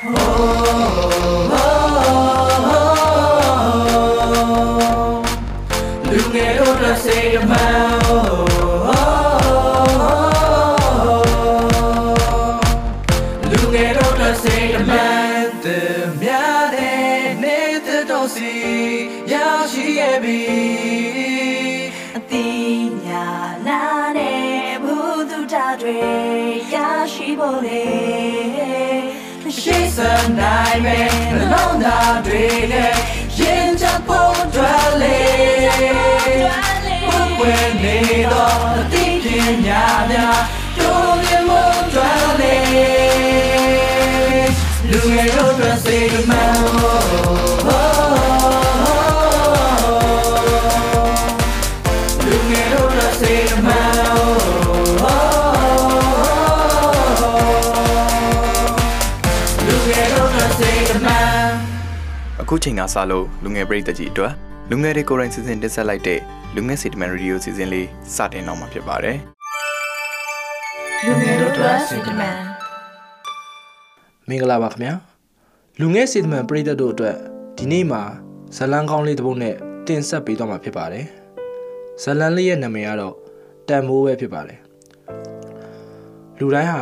လူငယ်တို့အတွက်စိတ်အမှန်လူငယ်တို့အတွက်စိတ်အမှန်တမြတဲ့နေတဲ့တော့စီရောက်ရှိခဲ့ပြီအတိညာနာနဲ့ဘုသူတာတွေရရှိဖို့လေ ရှိစနိုင်မယ်နှလုံးသားတွေနဲ့ရင်ချဖို့တွေ့လေဘုကွယ်နေတော့အသိပညာများတို့မြင်မှုတွေ့လေလူငယ်တို့အတွက်စိတ်မှန်လူငယ် အခုချိန်ကစလို့လူငယ်ပရိသတ်ကြီးအတွက်လူငယ်တွေကိုယ်တိုင်စီစဉ်တင်ဆက်လိုက်တဲ့လူငယ်စီတမန်ရေဒီယိုစီစဉ်လေးစတင်တော့မှာဖြစ်ပါတယ်လူငယ်တို့အတွက်စိတ်တမန်မင်္ဂလာပါခင်ဗျာလူငယ်စေတမန်ပရိသတ်တို့အတွက်ဒီနေ့မှာဇလန်းကောင်းလေးတစ်ပုဒ်နဲ့တင်ဆက်ပေးသွားမှာဖြစ်ပါတယ်ဇလန်းလေးရဲ့နာမည်ကတော့တန်မိုးပဲဖြစ်ပါတယ်လူတိုင်းဟာ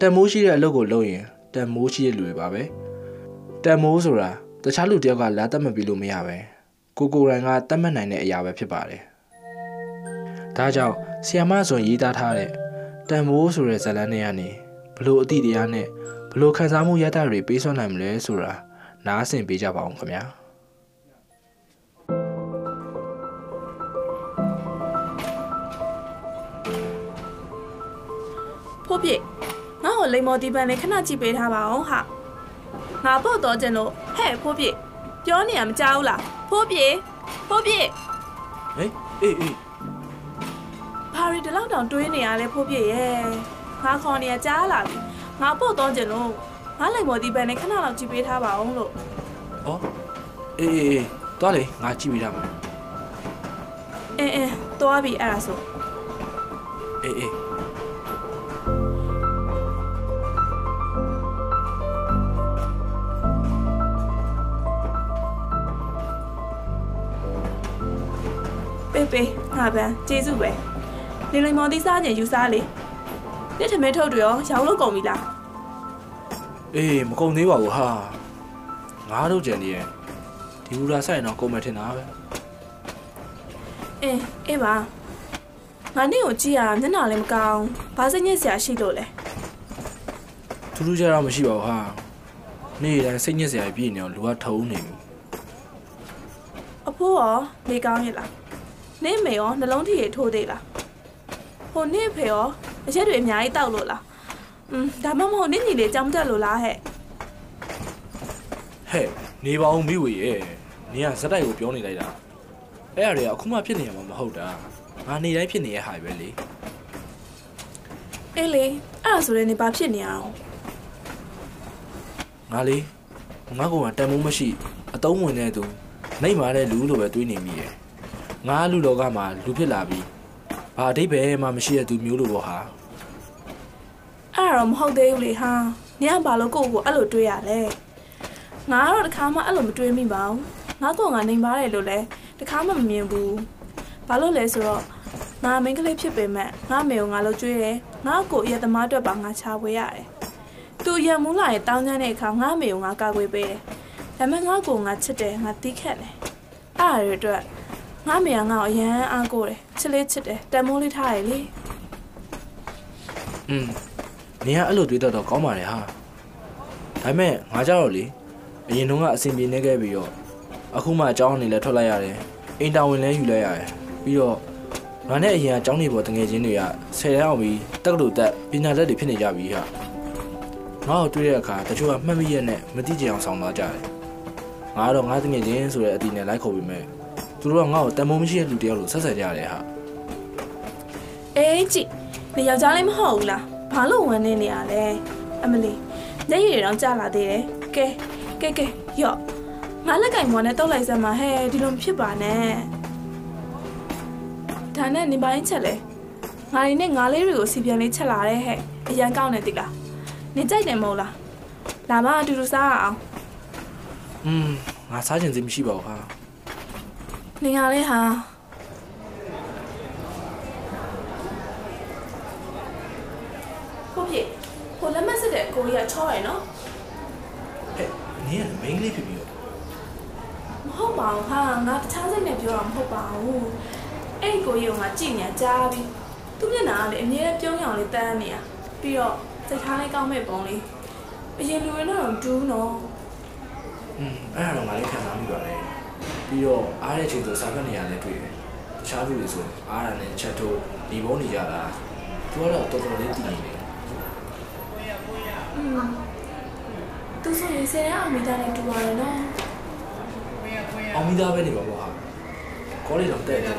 တန်မိုးရှိတဲ့အလုပ်ကိုလုပ်ရင်တန်မိုးရှိတဲ့လူတွေပါပဲတန်မိုးဆိုတာ တခြားလူတယောက်ကလာတတ်မှတ်ပြီးလို့မရပဲကိုကိုယ်တိုင်ကတတ်မှတ်နိုင်တဲ့အရာပဲဖြစ်ပါတယ်ဒါကြောင့်ဆီယမဆိုရေးသားထားတဲ့တန်မိုးဆိုတဲ့ဇလန်းတွေကနေဘလို့အတိတရားနဲ့ဘလို့ခံစားမှုရတတွေပေးစွမ်းနိုင်မလဲဆိုတာနားဆင်ပေးကြပါအောင်ခင်ဗျာဖိုးပြည့်ငါ့ကိုလိမ္မော်ဒီပန်လေးခဏကြည့်ပေးထားပါအောင်ဟာ ငါပို့တော့ကျင်လို့ဟဲ့ဖိုးပြည့်ပြောနေရမကြောက်ဘူးလားဖိုးပြည့်ဖိုးပြည့်ဟေးအေးအေးဘာရီဒီလောက်တောင်တွေးနေရလဲဖိုးပြည့်ရဲ့ငါခေါ်နေရကြားလာပြီငါပို့တော့ကျင်လို့ငါလိမ္မော်ဒီပန်လေးခဏလောက်ကြည့်ပေးထားပါအောင်လို့ဩအေးအေးအေးသွားလေငါကြည့်ပြီးသားမယ်အင်းအင်းသွားပြီအဲ့ဒါဆိုအေးအေး ပေးပေးငါပန်းကျေးဇူးပဲနေလိမ္မော်ဒီစားကျင်ယူစားလေနေ့ထမင်းထုတ်တွေရောရောင်းလို့ကုန်ပြီလားအေးမကုန်သေးပါဘူးဟာငါတို့ကြံနေရဒီဘူရာဆိုင်တော့ကုန်မယ်ထင်တာပဲအင်းအေးပါငါနေ့ကိုကြည့်ရမျက်နှာလည်းမကောင်းဘာစိတ်ညစ်စရာရှိလို့လဲထူးထူးခြားခြားမရှိပါဘူးဟာနေ့တိုင်းစိတ်ညစ်စရာပြည့်နေအောင်လူကထုံနေပြီအဖိုးရောနေကောင်းရဲ့လား နင့်မေရောနှလုံးထီရထိုးသေးလားဟိုနင့်ဖေရောအရက်တွေအများကြီးတောက်လို့လားอืมဒါမှမဟုတ်နင့်ညီလေးကြောင်တက်လို့လားဟဲ့ဟဲ့နေပါအောင်မိဝေရဲ့နေကဇက်တိုက်ကိုပြောနေလိုက်တာအဲ့အရာတွေကအခုမှဖြစ်နေရမှာမဟုတ်တာငါနေတိုင်းဖြစ်နေရဟာပဲလေအေးလေအဲ့ဒါဆိုရင်နေဘာဖြစ်နေအောင်ငါလေငါကောင်ကတန်မိုးမရှိအတုံးဝင်တဲ့သူနိုင်မာတဲ့လူလိုပဲတွေးနေမိရဲ့ ငါလူလောကမှာလူဖြစ်လာပြီးဘာအတိတ်ပဲမှမရှိတဲ့သူမျိုးလိုပေါ့ဟာအဲ့ဒါတော့မဟုတ်သေးဘူးလေဟာနင်ကဘာလို့ကိုယ့်ကိုယ်အဲ့လိုတွေးရလဲငါကတော့တခါမှအဲ့လိုမတွေးမိပါဘူးငါကောင်ကနေပါတယ်လို့လဲတခါမှမမြင်ဘူးဘာလို့လဲဆိုတော့ငါမိန်းကလေးဖြစ်ပေမဲ့ငါမေကိုငါလို့ကြွေးတယ်ငါကိုအရက်သမားအတွက်ပါငါချဝေးရတယ်သူအရက်မူးလာရင်တောင်းချမ်းတဲ့အခါငါမေကိုငါကာကွယ်ပေးတယ်ဒါပေမဲ့ငါကိုငါချစ်တယ်ငါတီးခတ်တယ်အဲ့ဒါတွေအတွက် ငါမေကငါ့ကိုအရန်အားကိုးတယ်ချစ်လေးချစ်တယ်တန်မိုးလေးထားတယ်လေอืมနေကအဲ့လိုတွေးတတ်တော့ကောင်းပါလေဟာဒါပေမဲ့ငါကြတော့လေအရင်တုန်းကအဆင်ပြေနေခဲ့ပြီးတော့အခုမှအကြောင်းအနေနဲ့ထွက်လိုက်ရတယ်အိမ်တာဝန်လည်းယူလိုက်ရတယ်ပြီးတော့ငါနဲ့အရင်ကအကြောင်းနေပေါ်တငယ်ချင်းတွေကဆယ်တန်းအောင်ပြီးတက္ကသိုလ်တက်ပညာတတ်တွေဖြစ်နေကြပြီဟာငါ့ကိုတွေ့တဲ့အခါတချို့ကမှတ်မိရက်နဲ့မတိကျအောင်ဆောင်သွားကြတယ်ငါကတော့ငါတငယ်ချင်းဆိုတဲ့အတီနဲ့လိုက်ခေါ်ပြီးမဲ့ သူတို့ကငါ့ကိုတန်မိုးမရှိတဲ့လူတယောက်လိုဆက်ဆက်ကြတယ်ဟာအေးကြည့်နေယောက်ျားလေးမဟုတ်ဘူးလားဘာလို့ဝမ်းနေနေရလဲအမလီညရည်တော့ကြာလာသေးတယ်ကဲကဲကဲယော့ငါလက်ကင်မော်နဲ့တုတ်လိုက်စမ်းပါဟဲ့ဒီလိုမဖြစ်ပါနဲ့ဒါနဲ့နေပိုင်းချက်လဲငါရင်းနဲ့ငါလေးတွေကိုစီပြန်လေးချက်လာတဲ့ဟဲ့အရန်ကောင်းနေတိလားနေကြိုက်တယ်မဟုတ်လားလာမအတူတူစားရအောင်อืมငါစားချင်စိတ်မရှိပါဘူးဟာ နေရလဲဟာဟုတ်ပြီဟိုလက်မစစ်တဲ့ကိုကြီးကချောရယ်နော်ဟဲ့နင်းကမိန်းကလေးဖြစ်ပြီးတော့မဟုတ်ပါဘူးဟာငါတခြားစိတ်နဲ့ပြောတာမဟုတ်ပါဘူးအဲ့ဒီကိုကြီးကငါကြည့်နေကြားပြီးသူ့မျက်နှာကလေအမြဲတမ်းပြုံးရောင်လေးတန်းနေတာပြီးတော့စိတ်ထားလေးကောင်းမဲ့ပုံလေးအရင်လူတွေနဲ့တော့ဒူးနော်อืมအဲ့ဒါတော့ငါလည်းခံစားမိပါတယ် ပြီးတော့အားတဲ့ချိန်ဆိုစာဖတ်နေရလဲတွေ့တယ်တခြားသူတွေဆိုအားရနဲ့ချက်ထိုးဒီဘုံနေကြတာသူကတော့တော်တော်လေးတည်နေတယ်อืมသူဆိုရင်ဆယ်ရအောင်မိသားနဲ့တူပါတယ်နော်အောင်မိသားပဲနေပါဘောဟာကောလေးတော့တဲ့တယ်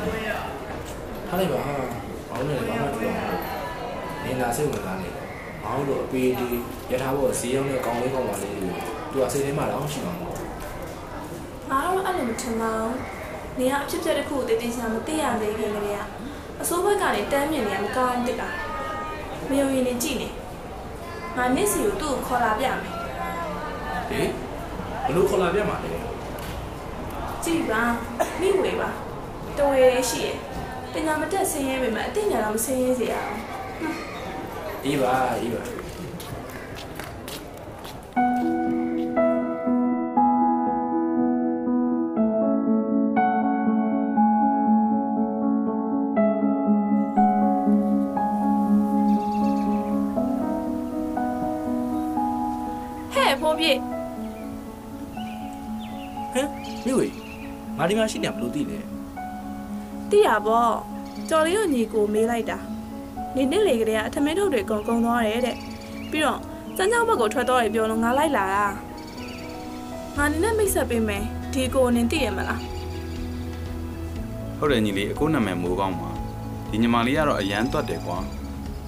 ထားလိုက်ပါဟာဘောင်းနဲ့လည်းဘာမှတူတော့မဟုတ်နေနာစိတ်ဝင်စားနေဘောင်းတို့အပေးလေးရထားဘောဈေးရောက်တဲ့ကောင်းလေးကောင်းပါလေးတွေသူကစိတ်ထဲမှာတော့ရှိမှာမဟုတ် ငါတော့အဲ့လိုမထင်ပါဘူးနေကအဖြစ်အပျက်တစ်ခုကိုတည်တည်ချာမသိရသေးခင်ကလေးကအစိုးဘက်ကနေတန်းမြင်နေရမကောင်းတစ်တာမယုံရင်နေကြည့်နေငါနစ်စီကိုသူ့ကိုခေါ်လာပြမယ်ဟေးဘလို့ခေါ်လာပြမှာလဲကြည့်ပါမိဝေပါတော်ရည်ရှိရဲ့ပညာမတက်ဆင်းရဲပေမဲ့အသိဉာဏ်တော့မဆင်းရဲစေရအောင်အေးပါအေးပါ ဟဲ့ဖိုးပြေဟမ်မိဝေငါဒီမှာရှိနေဘလို့တည်လဲတိရပေါ့ကြော်လေးကိုညီကိုမေးလိုက်တာနေနေ့လေကလေးကအထမင်းထုတ်တွေအကုန်ကုန်သွားတယ်တဲ့ပြီးတော့စမ်းကြောင်းဘက်ကိုထွက်တော့ရပြောလို့ငါလိုက်လာတာငါနေနဲ့မိတ်ဆက်ပေးမယ်ဒီကိုနင်သိရမလားဟုတ်တယ်ညီလေးအခုနာမည်မိုးကောင်းပါဒီညီမလေးကတော့အရန်တွတ်တယ်ကွာ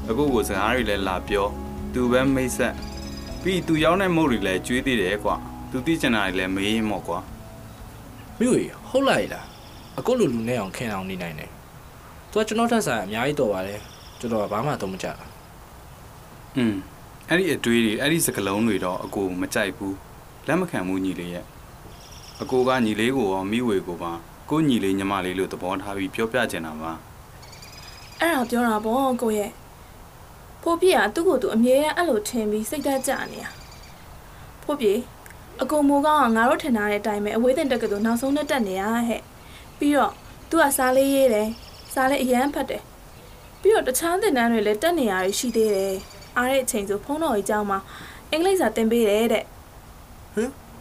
အခုကိုစကားတွေလည်းလာပြောသူပဲမိတ်ဆက် ပြီးသူရောက်တဲ့မုတ်တွေလည်းကျွေးသေးတယ်ကွာသူသိချင်တာတွေလည်းမေးရင်မော့ကွာမိဝေဟုတ်လိုက်လားအခုလိုလူနဲ့အောင်ခင်အောင်နေနိုင်တယ်သူကကျွန်တော်ထက်ဆိုင်အများကြီးတော်ပါတယ်ကျွန်တော်ကဘာမှတော့မကြတာอืมအဲ့ဒီအတွေးတွေအဲ့ဒီစကလုံးတွေတော့အကိုမကြိုက်ဘူးလက်မခံဘူးညီလေးရဲ့အကိုကညီလေးကိုရောမိဝေကိုပါကိုညီလေးညီမလေးလို့သဘောထားပြီးပြောပြချင်တာပါအဲ့ဒါပြောတာပေါ့ကိုရဲ့ ဖိုးပြေကသူ့ကိုယ်သူအမြဲတမ်းအဲ့လိုထင်ပြီးစိတ်ဓာတ်ကျနေတာဖိုးပြေအကုန်မိုးကောင်းကငါတို့ထင်ထားတဲ့အတိုင်းပဲအဝေးတင်တက်ကတူနောက်ဆုံးနဲ့တက်နေရဟဲ့ပြီးတော့သူကစားလေးရေးတယ်စားလေးအရန်ဖတ်တယ်ပြီးတော့တခြားသင်တန်းတွေလည်းတက်နေရရှိသေးတယ်အားတဲ့အချိန်ဆိုဖုန်းတော်ကြီးကျောင်းမှာအင်္ဂလိပ်စာသင်ပေးတယ်တဲ့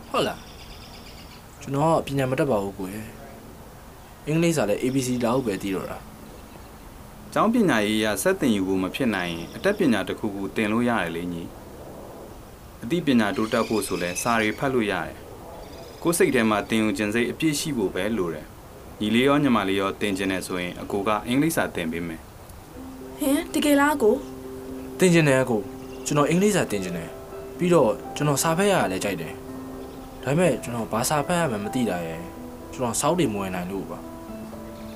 ဟုတ်လားကျွန်တော်ကပညာမတတ်ပါဘူးကိုယ်အင်္ဂလိပ်စာလည်း ABC လောက်ပဲသိတော့တာ ကျောင်းပညာရေးရဆက်တင်ယူဖို့မဖြစ်နိုင်ရင်အတတ်ပညာတစ်ခုခုသင်လို့ရတယ်လေညီအသိပညာတိုးတက်ဖို့ဆိုလဲစာရီဖတ်လို့ရတယ်ကိုယ်စိတ်ထဲမှာသင်ယူခြင်းစိတ်အပြည့်ရှိဖို့ပဲလိုတယ်ညီလေးရောညီမလေးရောသင်ခြင်းနဲ့ဆိုရင်အကိုကအင်္ဂလိပ်စာသင်ပေးမယ်ဟင်တကယ်လားကိုသင်ကျင်တယ်ကိုကျွန်တော်အင်္ဂလိပ်စာသင်ကျင်တယ်ပြီးတော့ကျွန်တော်စာဖတ်ရတာလည်းကြိုက်တယ်ဒါပေမဲ့ကျွန်တော်ဘာစာဖတ်ရမှန်းမသိတာရယ်ကျွန်တော်စောက်တွေမဝင်နိုင်လို့ပါ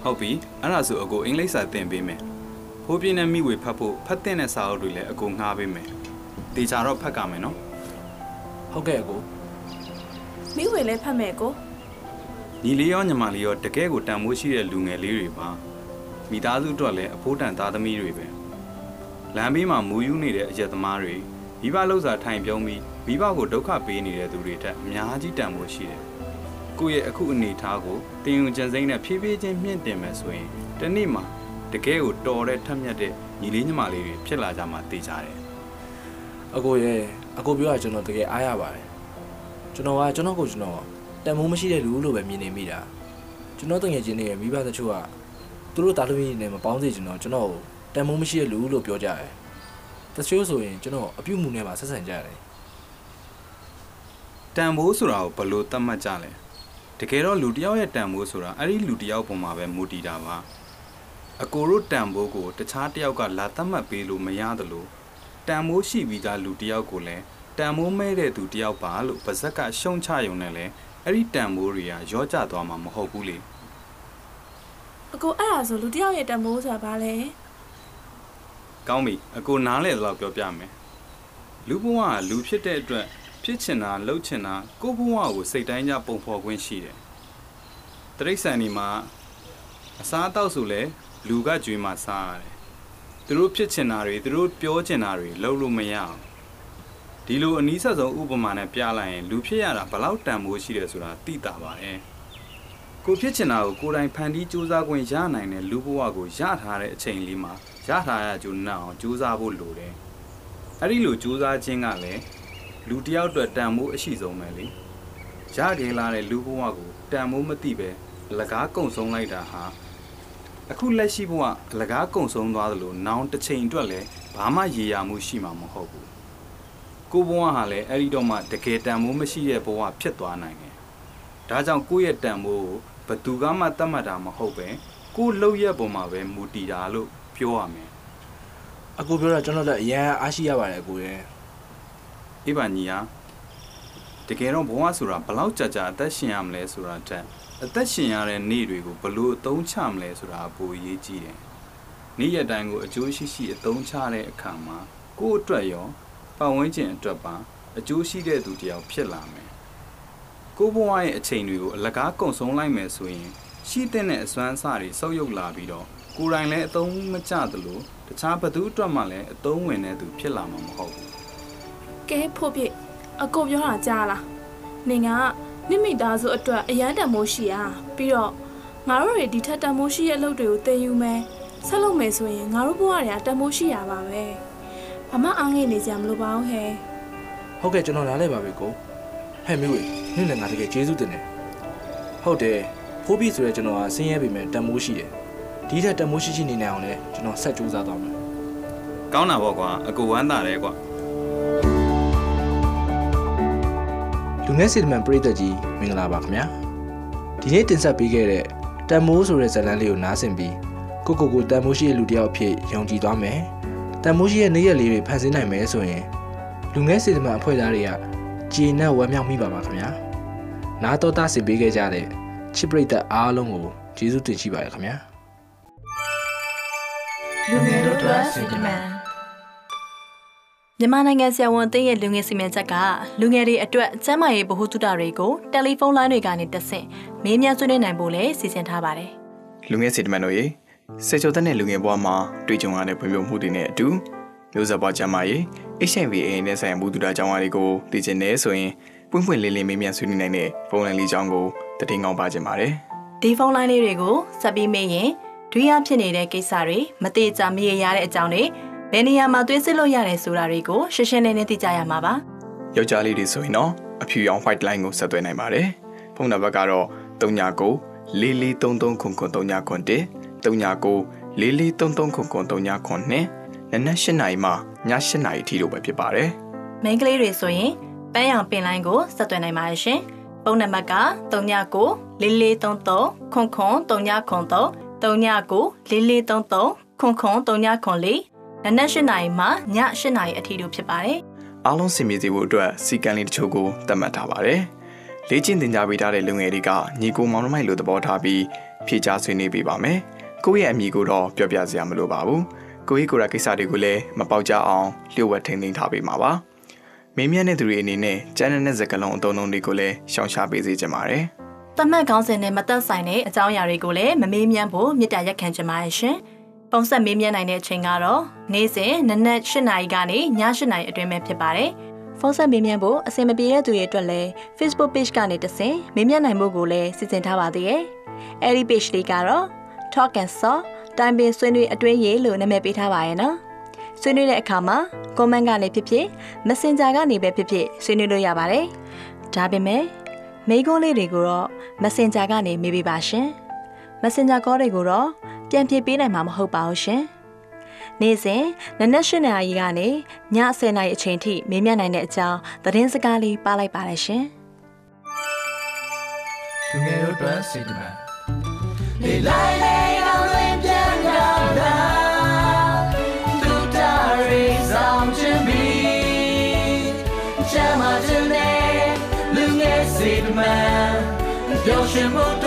ဟုတ်ပြီအဲ့ဒါဆိုအကိုအင်္ဂလိပ်စာသင်ပေးမယ်ဖိုးပြင်းနဲ့မိဝေဖတ်ဖို့ဖတ်တဲ့နဲ့စာအုပ်တွေလည်းအကိုငှားပေးမယ်တေချာတော့ဖတ်ကြမယ်နော်ဟုတ်ကဲ့ကိုမိဝေလည်းဖတ်မယ်ကိုညီလေးရောညီမလေးရောတကယ်ကိုတန်မိုးရှိတဲ့လူငယ်လေးတွေပါမိသားစုအတွက်လည်းအဖိုးတန်သားသမီးတွေပဲလမ်းဘေးမှာမူယူနေတဲ့အရက်သမားတွေမိဘလောက်စာထိုင်ပြုံးပြီးမိဘကိုဒုက္ခပေးနေတဲ့သူတွေတက်အများကြီးတန်မိုးရှိတယ် ကိုယ့်ရဲ့အခုအနေအထားကိုတင်ယူကြံစိမ့်နဲ့ဖြည်းဖြည်းချင်းမြင့်တင်မယ်ဆိုရင်တနေ့မှာတကယ်ကိုတော်တဲ့ထက်မြက်တဲ့ညီလေးညီမလေးတွေဖြစ်လာကြမှာသိကြတယ်အကိုရဲ့အကိုပြောတာကျွန်တော်တကယ်အားရပါတယ်ကျွန်တော်ကကျွန်တော်ကိုကျွန်တော်တန်မိုးမရှိတဲ့လူလို့ပဲမြင်နေမိတာကျွန်တော်တငယ်ချင်းတွေရဲ့မိဘတချို့ကသူတို့တာလူကြီးနဲ့မပေါင်းစေကျွန်တော်ကျွန်တော်ကိုတန်မိုးမရှိတဲ့လူလို့ပြောကြတယ်တချို့ဆိုရင်ကျွန်တော်အပြုတ်မှုနဲ့ပါဆက်ဆံကြတယ်တန်ဖိုးဆိုတာကိုဘယ်လိုသတ်မှတ်ကြလဲ တကယ်တော့လူတစ်ယောက်ရဲ့တန်ဖိုးဆိုတာအဲ့ဒီလူတစ်ယောက်ပုံမှာပဲမူတည်တာပါအကိုတို့တန်ဖိုးကိုတခြားတစ်ယောက်ကလာသတ်မှတ်ပေးလို့မရသလိုတန်ဖိုးရှိပြီးသားလူတစ်ယောက်ကိုလည်းတန်ဖိုးမဲတဲ့သူတစ်ယောက်ပါလို့ပါဇက်ကရှုံချရုံနဲ့လည်းအဲ့ဒီတန်ဖိုးတွေကရောကျသွားမှာမဟုတ်ဘူးလေအကိုအဲ့ဒါဆိုလူတစ်ယောက်ရဲ့တမိုးဆိုတာဘာလဲကောင်းပြီအကိုနားလဲတော့ပြောပြမယ်လူဘဝကလူဖြစ်တဲ့အတွက် ဖြစ်ချင်တာလှုပ်ချင်တာကိုယ့်ဘဝကိုစိတ်တိုင်းကြပုံဖော်ခွင့်ရှိတယ်တရိษံဒီမှာအစားအသောက်ဆိုလဲလူကကြွေးမှစားရတယ်သူတို့ဖြစ်ချင်တာတွေသူတို့ပြောချင်တာတွေလုပ်လို့မရအောင်ဒီလိုအနည်းဆက်ဆုံးဥပမာနဲ့ပြလိုက်ရင်လူဖြစ်ရတာဘလောက်တန်ဖိုးရှိတယ်ဆိုတာသိတာပါတယ်ကိုဖြစ်ချင်တာကိုကိုယ်တိုင်ဖန်တီးစူးစမ်းခွင့်ရနိုင်တဲ့လူဘဝကိုရထားတဲ့အချိန်လေးမှာရထားရကြုံနဲ့အောင်စူးစမ်းဖို့လိုတယ်အဲ့ဒီလိုစူးစမ်းခြင်းကလည်း လူတယောက်အတွက်တန်ဖိုးအရှိဆုံးပဲလေရခဲ့လာတဲ့လူဘဝကိုတန်ဖိုးမသိပဲအလကားကုံဆုံးလိုက်တာဟာအခုလက်ရှိဘဝအလကားကုံဆုံးသွားသလိုနောင်တစ်ချိန်အတွက်လည်းဘာမှရေရာမှုရှိမှာမဟုတ်ဘူးကိုဘဝဟာလည်းအဲ့ဒီတော့မှတကယ်တန်ဖိုးမရှိတဲ့ဘဝဖြစ်သွားနိုင်တယ်ဒါကြောင့်ကိုယ့်ရဲ့တန်ဖိုးကိုဘသူကမှသတ်မှတ်တာမဟုတ်ပဲကိုယ်လှုပ်ရက်ပုံမှာပဲမူတည်တာလို့ပြောရမယ်အကိုပြောတာကျွန်တော်လည်းအရန်အားရှိရပါတယ်အကိုရဲ့ အေးပါညီဟာတကယ်တော့ဘဝဆိုတာဘလောက်ကြာကြာအသက်ရှင်ရမလဲဆိုတာတက်အသက်ရှင်ရတဲ့နေ့တွေကိုဘလို့အသုံးချမလဲဆိုတာပိုအရေးကြီးတယ်နေ့ရက်တိုင်းကိုအကျိုးရှိရှိအသုံးချတဲ့အခါမှာကိုယ့်အတွက်ရောပတ်ဝန်းကျင်အတွက်ပါအကျိုးရှိတဲ့သူတစ်ယောက်ဖြစ်လာမယ်ကိုယ့်ဘဝရဲ့အချိန်တွေကိုအလကားကုံဆုံးလိုက်မယ်ဆိုရင်ရှိတဲ့အစွမ်းအစတွေဆုပ်ယုပ်လာပြီးတော့ကိုယ်တိုင်လည်းအသုံးမကျသလိုတခြားဘသူအတွက်မှလည်းအသုံးဝင်တဲ့သူဖြစ်လာမှာမဟုတ်ဘူး ကဲဖို့ပြအကိုပြောတာကြားလားနေကမိမိသားစုအတွက်အရန်တန်မိုးရှိရပြီးတော့ငါတို့တွေဒီထက်တန်မိုးရှိရဲ့အလုပ်တွေကိုသင်ယူမယ်ဆက်လုပ်မယ်ဆိုရင်ငါတို့ဘဝတွေကတန်မိုးရှိရပါပဲဘာမှအားငယ်နေကြမလို့ပါဘူးဟဲ့ဟုတ်ကဲ့ကျွန်တော်နားလဲပါပြီကိုဟဲ့မျိုးဝေနေ့နဲ့ငါတကယ်ကျေးဇူးတင်တယ်ဟုတ်တယ်ဖိုးပြီဆိုရဲကျွန်တော်ကဆင်းရဲပေမဲ့တန်မိုးရှိတယ်ဒီထက်တန်မိုးရှိရှိနေနိုင်အောင်လဲကျွန်တော်ဆက်ကြိုးစားသွားမယ်ကောင်းတာပေါ့ကွာအကူဝမ်းသာတယ်ကွာ လူငယ်စီတမန်ပရိသတ်ကြီးမင်္ဂလာပါခင်ဗျာဒီနေ့တင်ဆက်ပေးခဲ့တဲ့တန်မိုးဆိုတဲ့ဇာတ်လမ်းလေးကိုနားဆင်ပြီးကိုကိုကိုတန်မိုးရှိတဲ့လူတစ်ယောက်အဖြစ်ယုံကြည်သွားမယ်တန်မိုးရှိရဲ့နေ့ရက်လေးတွေဖန်ဆင်းနိုင်မယ်ဆိုရင်လူငယ်စီတမန်အဖွဲ့သားတွေကကျေနပ်ဝမ်းမြောက်မိပါပါခင်ဗျာနားတော်သားဆင်ပေးခဲ့ကြတဲ့ချစ်ပရိသတ်အားလုံးကိုကျေးဇူးတင်ရှိပါတယ်ခင်ဗျာလူငယ်တို့အတွက်စီတမန် မြန်မာနိုင်ငံဆရာဝန်အသင်းရဲ့လူငယ်စီမံချက်ကလူငယ်တွေအတွက်ကျန်းမာရေးဗဟုသုတတွေကိုတယ်လီဖုန်းလိုင်းတွေကနေတဆင့်မေးမြန်းဆွေးနွေးနိုင်ဖို့လည်းစီစဉ်ထားပါတယ်လူငယ်စီတမန်တို့ရေစေချိုတဲ့နဲ့လူငယ်ဘဝမှာတွေ့ကြုံရတဲ့ဖွံ့ဖြိုးမှုတွေနဲ့အတူမျိုးဆက်ဘဝကျမ်းမာရေး HIV AIDS နဲ့ဆိုင်ရာမှုတူတာကြောင်းအားတွေကိုသိချင်နေဆိုရင်ပွင့်ပွင့်လင်းလင်းမေးမြန်းဆွေးနွေးနိုင်တဲ့ဖုန်းလိုင်းလေးကြောင်းကိုတည်ငောင်းပါခြင်းပါတယ်။ဒီဖုန်းလိုင်းလေးတွေကိုဆက်ပြီးမေးရင်ဒွိယဖြစ်နေတဲ့ကိစ္စတွေမတိကျမရေရတဲ့အကြောင်းတွေ ဘယ်နေရာမှာသွေးစစ်လို့ရတယ်ဆိုတာတွေကိုရှင်းရှင်းလင်းလင်းသိကြရမှာပါ။ယောက်ျားလေးတွေဆိုရင်တော့အဖြူရောင် white line ကိုဆက်သွယ်နိုင်ပါတယ်။ဖုန်းနံပါတ်ကတော့39 4433ခုခု39 39 4433ခုခု39နနက်၈နာရီမှည၈နာရီထိတို့ပဲဖြစ်ပါတယ်။မိန်းကလေးတွေဆိုရင်ပန်းရောင်ပင်လိုင်းကိုဆက်သွယ်နိုင်ပါတယ်ရှင်။ဖုန်းနံပါတ်က39 4433ခုခု39 39 4433ခုခု39 နနက်၈နာရီမှည၈နာရီအထိတို့ဖြစ်ပါတယ်။။အားလုံးစင်ပြေစေဖို့အတွက်စီကံလေးတချို့ကိုသတ်မှတ်ထားပါတယ်။လေ့ကျင့်သင်ကြားပေးထားတဲ့လူငယ်တွေကညီကိုမောင်နှမိုက်လိုသဘောထားပြီးဖြေကြားဆွေးနွေးပေးပါမယ်။ကိုယ့်ရဲ့အမိကိုတော့ပြောပြစရာမလိုပါဘူး။ကိုယ့်ရဲ့ကိုယ်ရာကိစ္စတွေကိုလည်းမပေါက်ကြအောင်လျှို့ဝှက်ထိန်းသိမ်းထားပေးမှာပါ။မင်းမြတ်တဲ့သူတွေအနေနဲ့ကျန်းတဲ့စကလုံးအုံလုံးတွေကိုလည်းရှောင်ရှားပေးစေချင်ပါတယ်။တတ်မှတ်ခေါင်းစဉ်နဲ့မသက်ဆိုင်တဲ့အကြောင်းအရာတွေကိုလည်းမမေးမြန်းဖို့မြစ်တာရက်ခံချင်ပါတယ်ရှင်။ ပုံဆက်မေးမြန်းနိုင်တဲ့အချိန်ကတော့နေ့စဉ်နနက်၈နာရီကနေည၈နာရီအတွင်းပဲဖြစ်ပါတယ်။ဖုန်းဆက်မေးမြန်းဖို့အဆင်မပြေတဲ့သူတွေအတွက်လည်း Facebook Page ကနေတဆင့်မေးမြန်းနိုင်မှုကိုလည်းစီစဉ်ထားပါသေးတယ်။အဲဒီ page လေးကတော့ Talk and Saw တိုင်ပင်ဆွေးနွေးအတွင်းရေးလို့နာမည်ပေးထားပါရဲ့နော်။ဆွေးနွေးတဲ့အခါမှာ comment ကနေဖြစ်ဖြစ် Messenger ကနေပဲဖြစ်ဖြစ်ဆွေးနွေးလို့ရပါတယ်။ဒါပေမဲ့မိကုံးလေးတွေကိုတော့ Messenger ကနေမေးပေးပါရှင်။ Messenger call တွေကိုတော့ ပြန်ဖြေပေးနိုင်မှာမဟုတ်ပါဘူးရှင်။နေ့စဉ်နနက်၈နာရီကနေည10နာရီအချိန်ထိမေးမြန်းနိုင်တဲ့အကြောင်းသတင်းစကားလေးပါလိုက်ပါတယ်ရှင်။လူငယ်တို့အတွက်စေတမန်လေလိုက်လေအောင်လွင်ပြန်ရောက်လာသူတာရီဆောင်ချင်ပြီချမ်းမချင်တဲ့လူငယ်စေတမန်ပျော်ရွှင်